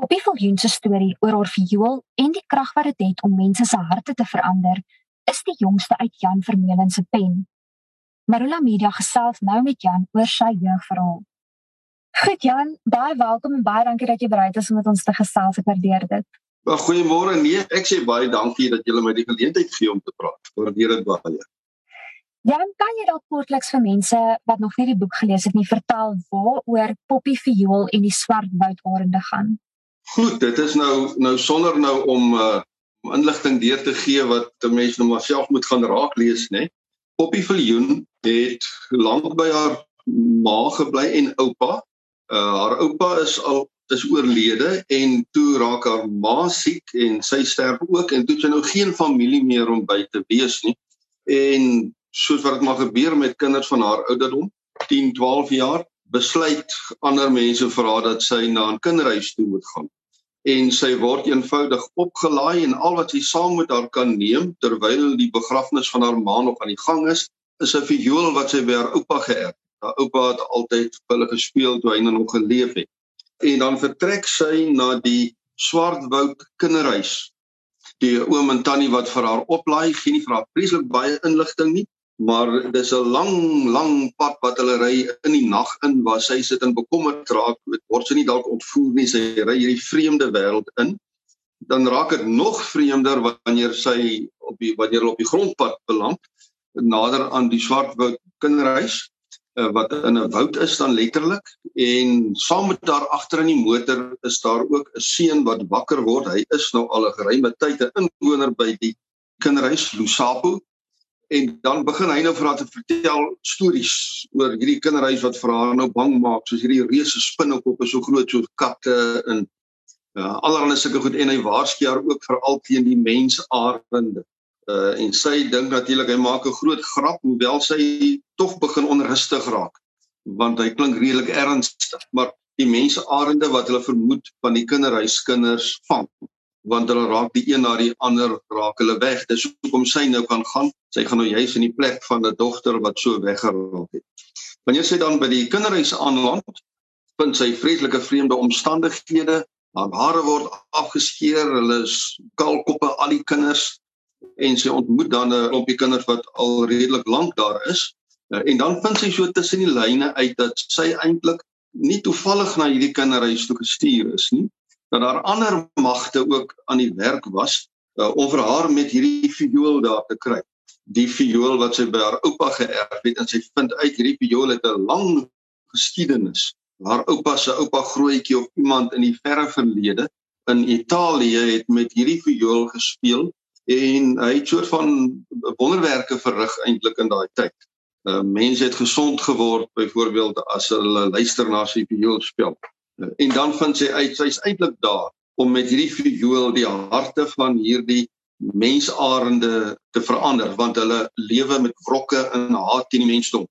Poppy Viljoen se storie oor haar viool en die krag wat dit het, het om mense se harte te verander, is die jongste uit Jan Vermeulen se pen. Marula Media gesels nou met Jan oor sy jeugverhaal. Goed Jan, baie welkom en baie dankie dat jy bereid is om met ons te gesels. Ek waardeer dit. Goeiemôre. Nee, ek sê baie dankie dat jy my die geleentheid gee om te praat. Waardeer dit baie. Jan, kan jy dalk kortliks vir mense wat nog nie die boek gelees het nie, vertel waaroor Poppy Viool en die Swartwoudarende gaan? Goed, dit is nou nou sonder nou om uh om inligting deur te gee wat mense nou maar self moet gaan raak lees, né? Poppy Viool het lank by haar ma gebly en oupa. Uh haar oupa is al is oorlede en toe raak haar ma siek en sy sterf ook en toe het sy nou geen familie meer om by te wees nie. En soos wat dit maar gebeur met kinders van haar ouderdom, 10, 12 jaar, besluit ander mense vir haar dat sy na 'n kinderhuis toe moet gaan. En sy word eenvoudig opgelaai en al wat sy saam met haar kan neem terwyl die begrafnis van haar ma nog aan die gang is, is 'n viool wat sy by haar oupa geërf het. Haar oupa het altyd vir hulle gespeel toe hy nog geleef het en dan vertrek sy na die Swartwoud kinderhuis. Die oom en tannie wat vir haar oplaai, gee nie vir haar preslik baie inligting nie, maar dis 'n lang lang pad wat hulle ry in die nag in waar sy sit en bekommerd raak, word sy nie dalk ontvoer nie, sy ry hierdie vreemde wêreld in. Dan raak dit nog vreemder wanneer sy op die wanneer hulle op die grondpad beland nader aan die Swartwoud kinderhuis uh, wat in 'n woud is dan letterlik en saam met daar agter in die motor is daar ook 'n seun wat wakker word. Hy is nou al 'n geruime tyd 'n inwoner by die kinderhuis Lusapo en dan begin hy nou vir haar te vertel stories oor hierdie kinderhuis wat vir haar nou bang maak soos hierdie reuse spinnekoppe so groot soos katte en uh, allerlei sulke goed. En hy waarsku haar ook veral teen die mensaarende uh en sy dink natuurlik hy maak 'n groot grap hoewel sy tog begin onrustig raak want hy klink redelik ernstig. Maar die mense arende wat hulle vermoed van die kinderhuiskinders vang want hulle raak die een na die ander raak hulle weg. Dis hoekom sy nou kan gaan. Sy gaan nou juis in die plek van 'n dogter wat so weggeraak het. Wanneer sy dan by die kinderhuis aanland vind sy vreeslike vreemde omstandighede. Haar hare word afgeskeer hulle is kaalkoppe al die kinders. En sy ontmoet dan 'n klompie kinders wat al redelik lank daar is. Uh, en dan vind sy so tussen die lyne uit dat sy eintlik nie toevallig na hierdie kinderhuis toe gestuur is nie dat daar ander magte ook aan die werk was uh, om vir haar met hierdie viool daar te kry die viool wat sy by haar oupa geërf het en sy vind uit hierdie viool het 'n lang geskiedenis haar oupa se oupa grootjie of iemand in die verre verlede in Italië het met hierdie viool gespeel en hy het soort van wonderwerke verrig eintlik in daai tyd. Uh mense het gesond geword byvoorbeeld as hulle luister na sy viool speel. En dan vind sy uit sy's eintlik daar om met hierdie viool die harte van hierdie mensarende te verander want hulle lewe met wrokke en haat teen die mensdom.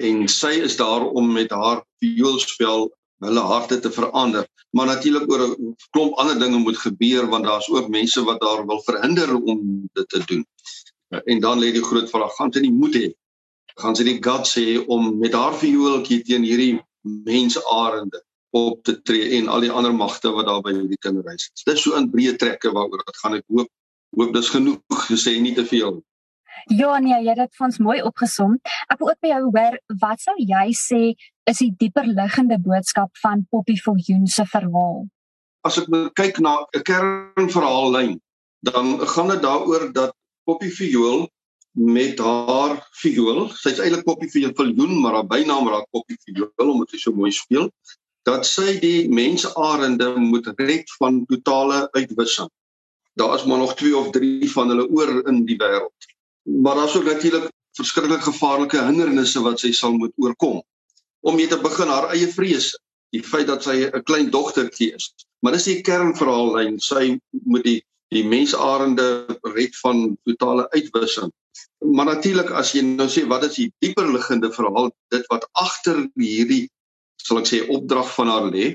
En sy is daar om met haar vioolspel hulle harte te verander. Maar natuurlik oor 'n klomp ander dinge moet gebeur want daar's ook mense wat daar wil verhinder om dit te doen. En dan lê die groot vraag, gaan sy nie moed hê? Gaan sy die guts hê om met haar viooltjie teen hierdie mensarende op te tree en al die ander magte wat daar by die kinderhuis is. Dis so in breë trekke waaroor dit gaan ek hoop hoop dis genoeg gesê nie te veel. Ja nee, jy het dit vir ons mooi opgesom. Ek wil ook by jou hoor, wat sou jy sê is die dieper liggende boodskap van Poppy Viljoen se verhaal? As ek kyk na 'n kernverhaallyn, dan gaan dit daaroor dat Poppy Viool met haar viool, sy's eintlik Poppy Viljoen, maar haar bynaam raak Poppy Viool omdat sy so mooi speel, dat sy die mensarende moet red van totale uitwissing. Daar is maar nog 2 of 3 van hulle oor in die wêreld maar daar's ook natuurlik verskriklik gevaarlike hindernisse wat sy sal moet oorkom. Om mee te begin haar eie vrese, die feit dat sy 'n klein dogtertjie is. Maar dis die kernverhaallyn, sy moet die die mensarende red van totale uitwissing. Maar natuurlik as jy nou sê wat is die dieper liggende verhaal, dit wat agter hierdie sal ek sê opdrag van haar lê.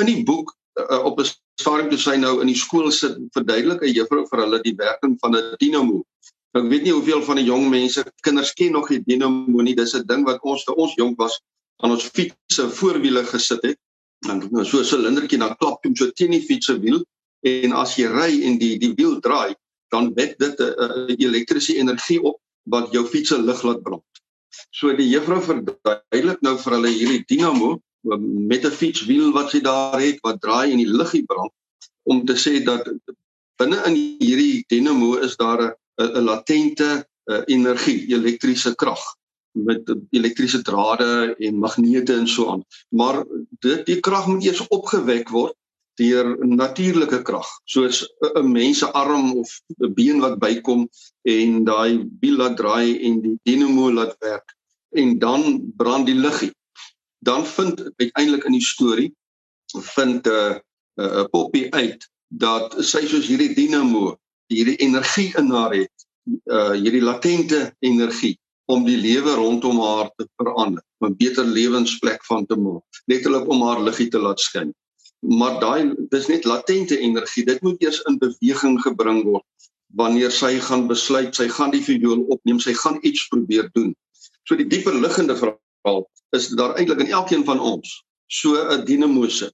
In die boek uh, op 'n stadium toe sy nou in die skool sit, verduidelik 'n juffrou vir hulle die werking van 'n dinamo. Ek weet nie hoeveel van die jong mense kinders ken nog die dinamo nie. Dis 'n ding wat ons toe ons jonk was aan ons fietsse voorwiele gesit het dan nou so 'n silindertjie dan klap hom so teen die fiets se wiel en as jy ry en die die wiel draai, dan wek dit 'n uh, elektriese energie op wat jou fiets se lig laat brand. So die juffrou verduidelik nou vir hulle hierdie dinamo met 'n fietswiel wat sy daar het wat draai en die liggie brand om te sê dat binne in hierdie dinamo is daar 'n 'n latente uh, energie, elektriese krag met elektriese drade en magnete en so aan. Maar dit die krag moet eers opgewek word deur natuurlike krag, soos 'n mens se arm of 'n been wat bykom en daai wiel laat draai en die dinamo laat werk en dan brand die liggie. Dan vind uiteindelik in die storie vind 'n uh, 'n uh, poppie uit dat sy soos hierdie dinamo hierdie energie in haar het, uh hierdie latente energie om die lewe rondom haar te verander, 'n beter lewensplek van te maak, letterlik om haar liggie te laat skyn. Maar daai dis net latente energie, dit moet eers in beweging gebring word wanneer sy gaan besluit sy gaan die viool opneem, sy gaan iets probeer doen. So die dieper liggende verhaal is daar eintlik in elkeen van ons so 'n dinamose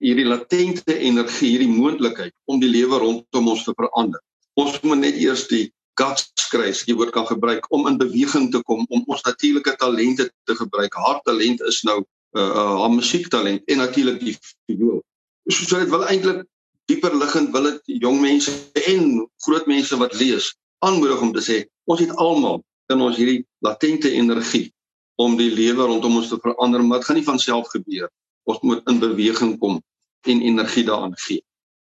hierdie latente energie, hierdie moontlikheid om die lewe rondom ons te verander. Ons moet net eers die guts kry as jy woord kan gebruik om in beweging te kom om ons natuurlike talente te gebruik. Haar talent is nou uh, uh haar musiektalent en natuurlik die viool. So, so dit wil eintlik dieper liggend wil dit jong mense en groot mense wat lees aanmoedig om te sê ons het almal in ons hierdie latente energie om die lewe rondom ons te verander, maar dit gaan nie van self gebeur. Ons moet in beweging kom en energie daaraan gee.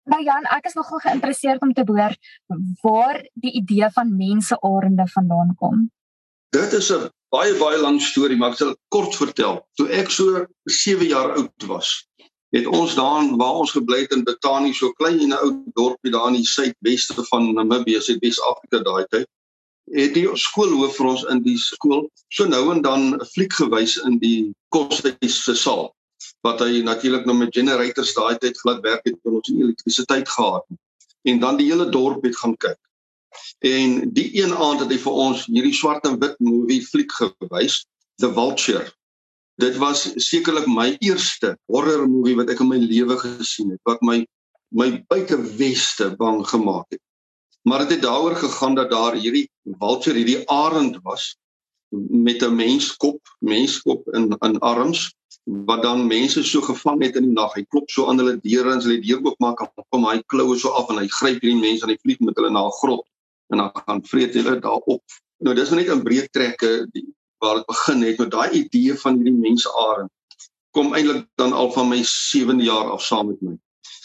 Nou Jan, ek is nogal geïnteresseerd om te hoor waar die idee van mensearende vandaan kom. Dit is 'n baie baie lang storie, maar ek sal kort vertel. Toe ek so 7 jaar oud was, het ons daar waar ons gebly het in Betani, so klein en 'n ou dorpie daar in die suidweste van Namibië, Suidwes-Afrika daai tyd, het die skoolhoof vir ons in die skool so nou en dan 'n fliek gewys in die koshuis se saal wat hy natuurlik nou met generators daai tyd glad werk het om ons elektrisiteit gehad en dan die hele dorp het gaan kyk. En die een aand het hy vir ons hierdie swart en wit movie fliek gewys, The Vulture. Dit was sekerlik my eerste horror movie wat ek in my lewe gesien het wat my my buite weste bang gemaak het. Maar dit het daaroor gegaan dat daar hierdie vulture, hierdie arend was met 'n menskop, menskop in in arms wat dan mense so gevang het in die nag. Hy klop so aan hulle deure en hulle deur oopmaak en kom hy kloue so af en hy gryp hierdie mense en hy vlieg met hulle na 'n grot en dan gaan vreet hulle daarop. Nou dis net 'n breë trekke waar dit begin het met daai idee van hierdie mense arend kom eintlik dan al van my 7de jaar af saam met my.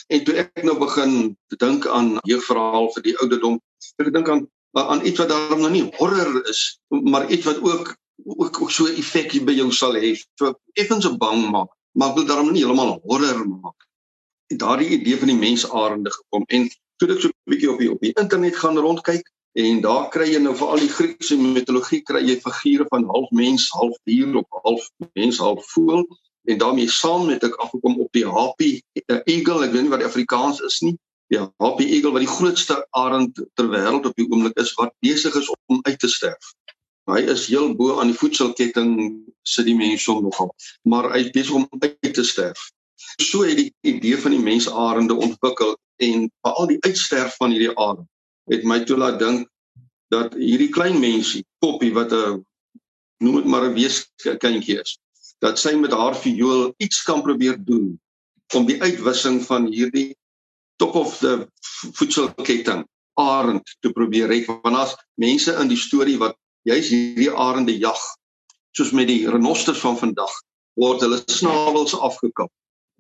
En toe ek nou begin dink aan jeugverhaal vir die ouderdom, ek dink aan aan iets wat daarom nou nie horror is, maar iets wat ook ook, ook so 'n effek by jou sal hê. So effens so bang maak, maar wil daarom nie heeltemal horror maak. En daardie idee van die mensarende gekom en toe ek so 'n bietjie op die op die internet gaan rondkyk en daar kry jy nou vir al die Griekse mitologie kry jy figure van half mens, half dier of half mens, half voël en daarmee saam het ek afgekom op die happy uh, eagle, ek weet nie wat die Afrikaans is nie. Ja, happy eagle wat die grootste arend ter wêreld op die oomblik is wat besig is om uit te sterf. Hy is heel bo aan die voedselketting sit die mense om nogal, maar hy is besig om uit te sterf. So het die idee van die mensarende ontwikkel en veral die uitsterf van hierdie arend het my toe laat dink dat hierdie klein mensie, Poppy wat 'n noem dit maar 'n weeskindjie is, dat sy met haar viool iets kan probeer doen om die uitwissing van hierdie top of the voedselketting arend te probeer red want as mense in die storie wat jy's hierdie arende jag soos met die renosters van vandag word hulle snavels afgekap.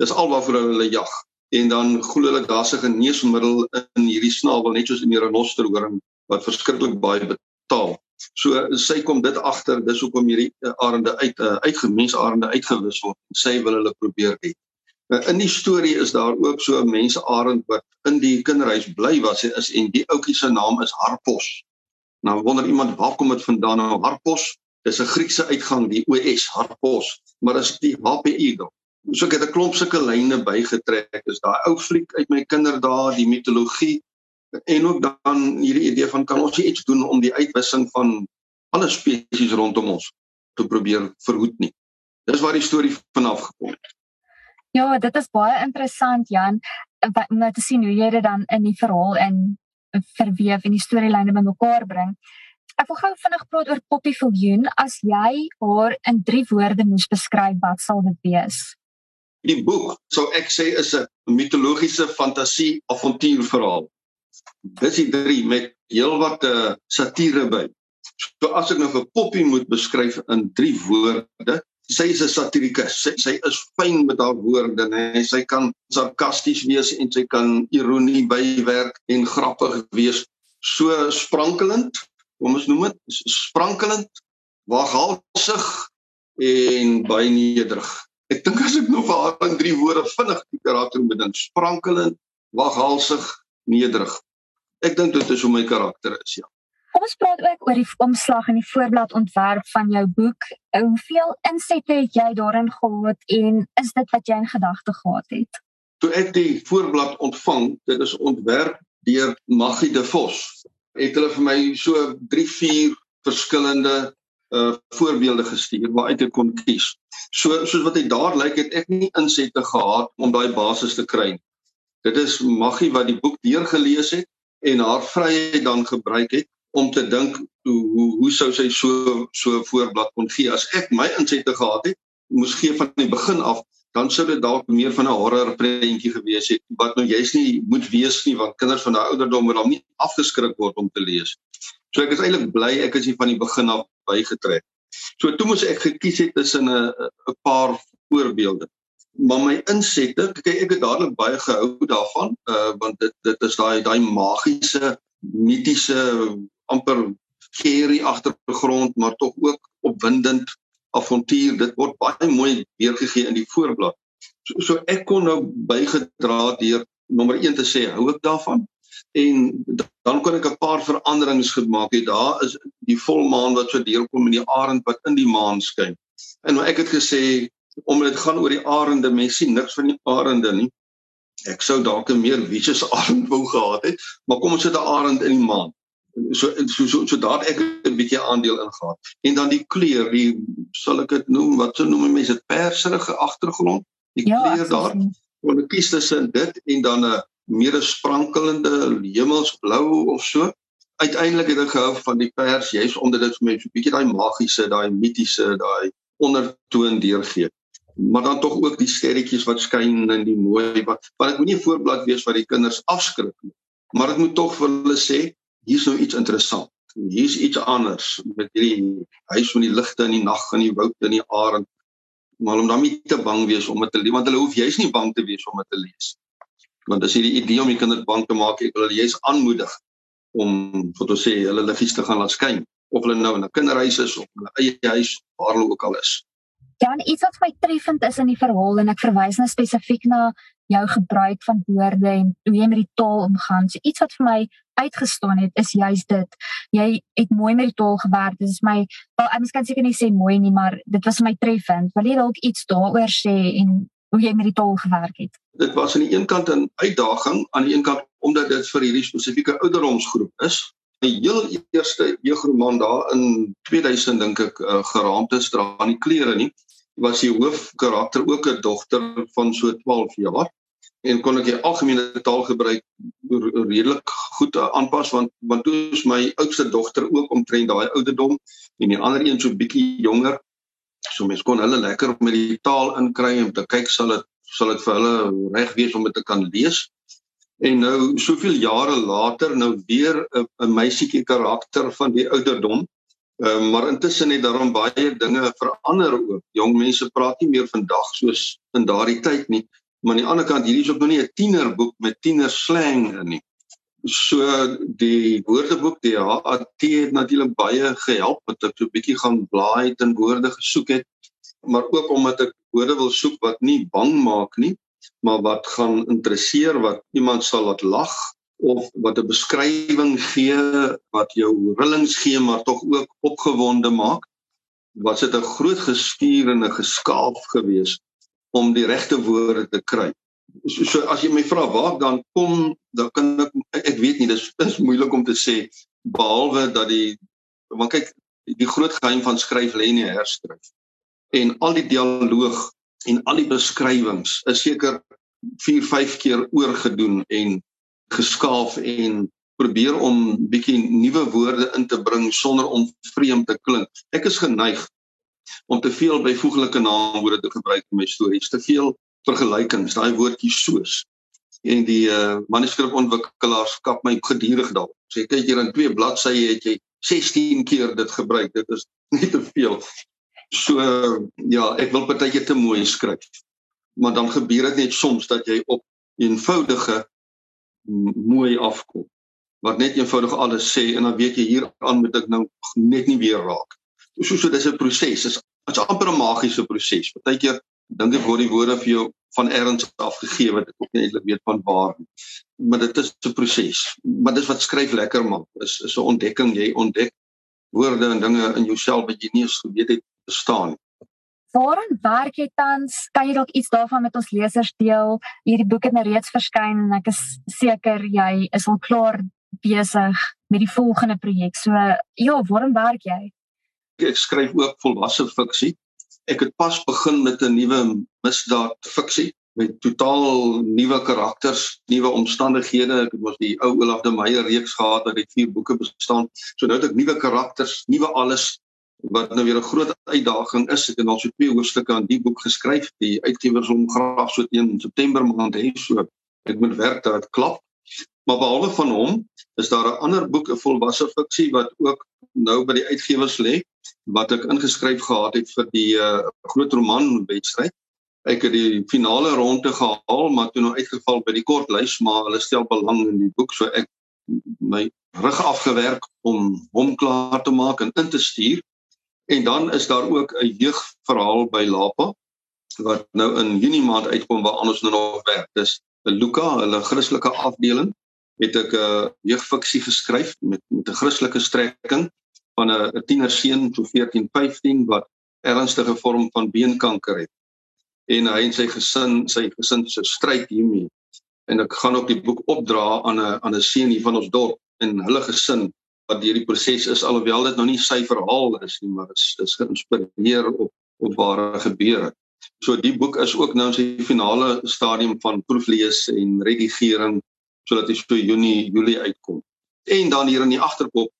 Dis alwaarvoor hulle jag en dan glo hulle daar's 'n geneesmiddel in hierdie snavel net soos in die renosterhoring wat verskriklik baie betaal. So sy kom dit agter, dis hoekom hierdie uh, arende uit uh, uitgemens arende uitgewis word. Sy wil hulle probeer het. Nou in die storie is daar ook so 'n mense arend wat in die kinderhuis bly was is en die ouetjie se naam is Harpos. Nou wonder iemand waar kom dit vandaan nou Harpos? Dis 'n Griekse uitgang die OS Harpos, maar is die HP Eagle. So ek het 'n klomp sulke lyne bygetrek. Is daai ou fliek uit my kinderdae, die mitologie en ook dan hierdie idee van kan ons iets doen om die uitwissing van alle spesies rondom ons te probeer verhoed nie. Dis waar die storie vanaf gekom het. Ja, dit is baie interessant Jan om nou te sien hoe jy dit dan in die verhaal in verweef en die storielyne bymekaar bring. Ek wil gou vinnig praat oor Poppy Viljoen. As jy haar in 3 woorde moes beskryf, wat sal dit wees? Die boek, sou ek sê, is 'n mitologiese fantasie avontuurverhaal. Die 3 met heelwat uh, satire by. So as ek nou vir Poppy moet beskryf in 3 woorde, sy is 'n satirikus. Sy sy is fyn met haar woorde, hè. Sy kan sarkasties wees en sy kan ironie bywerk en grappig wees. So sprankelend, kom ons noem dit, sprankelend, waaghalsig en baie nederig. Ek dink as ek nog vir haar in 3 woorde vinnig die karakter moet bedink, sprankelend, waaghalsig, nederig. Ek dink dit is hoe my karakter is, ja. Kom ons praat ook oor die omslag en die voorblad ontwerp van jou boek. Hoeveel insette het jy daarin gehad en is dit wat jy in gedagte gehad het? Toe ek die voorblad ontvang, dit is ontwerp deur Maggie De Vos, het hulle vir my so 3, 4 verskillende uh voorbeelde gestuur waaruit ek kon kies. So soos wat dit daar lyk, het ek nie insette gehad om daai basis te kry. Dit is Maggie wat die boek deurgelees het en haar vryheid dan gebruik het om te dink hoe hoe hoe sou sy so so voorblad kon gee as ek my insette gehad het moes gee van die begin af dan sou dit dalk meer van 'n horror prentjie gewees het wat nou jy's nie moet wees nie want kinders van daai ouderdom moet dan nie afgeskrik word om te lees. So ek is eintlik bly ek is hier van die begin af bygetrek. So toe moes ek gekies het tussen 'n 'n paar voorbeelde. Maar my insette, kyk ek het dadelik baie gehou daarvan, uh want dit dit is daai daai magiese mitiese amper scary agtergrond maar tog ook opwindend avontuur. Dit word baie mooi weergegee in die voorblad. So, so ek kon nou bygedra deur nommer 1 te sê hou ek daarvan? En dan kon ek 'n paar veranderings gemaak. Het daar is die volmaan wat so deurkom in die arend wat in die maan skyn. En nou ek het gesê omdat dit gaan oor die arende mens sien niks van die arende nie ek sou dalk 'n meer vicious arend wou gehad het maar kom ons sit 'n arend in die maan so so so, so daar ek 'n bietjie aandeel ingaan. En dan die kleur, die sal ek dit noem, wat so noem mense dit perserige agtergrond. Die ja, kleur daar. Want ek kies tussen dit en dan 'n meer sprankelende hemelsblou of so. Uiteindelik het ek gehou van die pers juis omdat dit vir my so 'n bietjie daai magiese, daai mitiese, daai ondertoon deurgee maar dan tog ook die sterretjies wat skyn in die mooi wat want dit moenie 'n voorblad wees wat die kinders afskrik nie maar dit moet tog vir hulle sê hier's nou iets interessant. Hier's iets anders met hierdie huis van die ligte in die nag en die woud en die arend. Maar om dan nie te bang wees om dit te lees want hulle hoef juis nie bang te wees om dit te lees. Want as jy die idee om die kinders bang te maak, ek wil hulle juis aanmoedig om wat ons sê hulle liggies te gaan laat skyn of hulle nou in 'n kinderhuis is of in 'n eie huis waar hulle ook al is. Dan iets wat my treffend is in die verhaal en ek verwys nou spesifiek na jou gebruik van woorde en hoe jy met die taal omgaan. So iets wat vir my uitgestaan het is juis dit. Jy het mooi met die taal gewerk. Dit is my wel ek kan seker nie sê mooi nie, maar dit was my treffend. Wil jy dalk iets daaroor sê en hoe jy met die taal gewerk het? Dit was aan die een kant 'n uitdaging, aan die een kant omdat dit vir hierdie spesifieke ouderdomsgroep is. Die heel eerste jeugroman daar in 2000 dink ek uh, geraamd is dra aan die klere nie was die hoofkarakter ook 'n dogter van so 12 jaar. En kon ek die algemene taal gebruik redelik goed aanpas want want toe is my oudste dogter ook omtrent daai ouderdom en die ander een so bietjie jonger. So mens kon hulle lekker met die taal inkry om te kyk sal dit sal dit vir hulle reg wees om dit te kan lees. En nou soveel jare later nou weer 'n meisietjie karakter van die ouderdom Ehm uh, maar intussen het daarom baie dinge verander ook. Jong mense praat nie meer vandag soos in daardie tyd nie. Maar aan die ander kant hierdie is ook nog nie 'n tienerboek met tiener slang nie. So die woordeboek die HAT het natuurlik baie gehelp met ek so 'n bietjie gaan blaai en woorde gesoek het, maar ook omdat ek woorde wil soek wat nie bang maak nie, maar wat gaan interesseer wat iemand sal laat lag of wat 'n beskrywing gee wat jou rillings gee maar tog ook opgewonde maak was dit 'n groot geskuur en 'n geskaaf gewees om die regte woorde te kry. So, so as jy my vra waar dan kom dan kan ek ek weet nie dis is moeilik om te sê behalwe dat die want kyk die groot geheim van skryf lê in die herskrif. En al die dialoog en al die beskrywings is seker 4, 5 keer oorgedoen en geskaaf en probeer om bietjie nuwe woorde in te bring sonder om vreemd te klink. Ek is geneig om te veel byvoeglike naamwoorde te gebruik in my stories, te veel vergelykings, daai woordjie soos. En die uh, manuskripontwikkelaars kap my gedurig daarop. Sê so, kyk hier in twee bladsye het jy 16 keer dit gebruik. Dit is nie te veel. So uh, ja, ek wil partykeer te mooi skryf. Maar dan gebeur dit net soms dat jy op eenvoudige mooi afkom wat net eenvoudig alles sê en dan weet jy hier aan moet ek nou net nie weer raak. So so dis 'n proses. Dis is amper 'n magiese proses. Partykeer dink ek word die woorde vir jou van ergens afgegee wat ek ook nie eintlik weet van waar nie. Maar dit is 'n proses. Maar dis wat skryf lekker maak. Is is 'n ontdekking jy ontdek woorde en dinge in jouself wat jy nie eens geweet het bestaan nie. Waarin werk jy tans? Kan jy dalk iets daarvan met ons lesers deel? Hierdie boek het nou reeds verskyn en ek is seker jy is al klaar besig met die volgende projek. So ja, waarom werk jy? Ek skryf ook volwasse fiksie. Ek het pas begin met 'n nuwe misdaad fiksie met totaal nuwe karakters, nuwe omstandighede. Ek het mos die ou Olaf de Meyer reeks gehad wat uit vier boeke bestaan. So nou het ek nuwe karakters, nuwe alles wat nou weer 'n groot uitdaging is. Ek het al so twee hoofstukke aan die boek geskryf. Die uitgewers hom graag so teen September maand hê so. Ek moet werk dat dit klop. Maar behalwe van hom is daar 'n ander boek, 'n volwasse fiksie wat ook nou by die uitgewers lê wat ek ingeskryf gehad het vir die uh, groot roman wedstryd. Ek het die finale ronde gehaal, maar toe nou uitgeval by die kortlys, maar hulle stel belang in die boek, so ek my rug afgewerk om hom klaar te maak en in te stuur. En dan is daar ook 'n jeugverhaal by Lapa wat nou in Junie maand uitkom waar ons nou nog werk. Dis 'n Luka, hulle Christelike afdeling het ek 'n uh, jeugfiksie geskryf met met 'n Christelike strekking van 'n 'n tienerseun so 14, 15 wat ernstige vorm van beenkanker het. En hy en sy gesin, sy gesin se stryd hiermee. En ek gaan ook die boek opdra aan 'n aan 'n seun hier van ons dorp en hulle gesin wat deur die proses is alhoewel dit nou nie sy verhaal is nie, maar is is geïnspireer op op ware gebeure. So die boek is ook nou in sy finale stadium van proeflees en redigering sodat hy so Junie Julie uitkom. En dan hier in die agterkop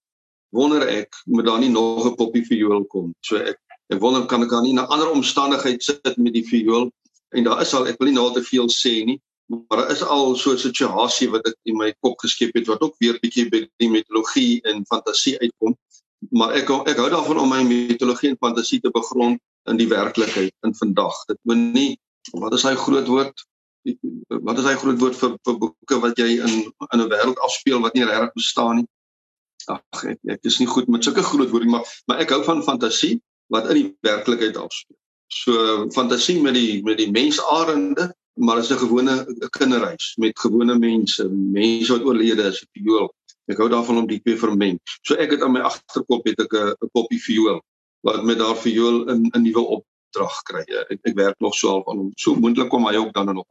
wonder ek moet daar nie nog 'n poppie viool kom. So ek ek wonder kan ek dan nie 'n ander omstandigheid sit met die viool en daar is al ek wil nie nou te veel sê nie, maar daar is al so 'n situasie wat ek in my kop geskep het wat ook weer bietjie by die mitologie en fantasie uitkom. Maar ek ek hou daarvan om my mitologie en fantasie te begrond in die werklikheid in vandag. Dit moet nie wat is hy groot woord wat is hy groot woord vir vir boeke wat jy in in 'n wêreld afspeel wat nie regtig bestaan nie. Ag ek ek is nie goed met sulke groot woorde maar maar ek hou van fantasie wat in die werklikheid afspeel. So fantasie met die met die mensarende, maar is 'n gewone kinderreis met gewone mense, mense wat oorlede is, viool. Ek hou daarvan om die twee vermeng. So ek het aan my agterkop het ek 'n 'n koppie viool wat met daar viool in 'n nuwe opdrag kry. Ek ek werk nog so al van hom. So moontlik kom hy ook dan in op.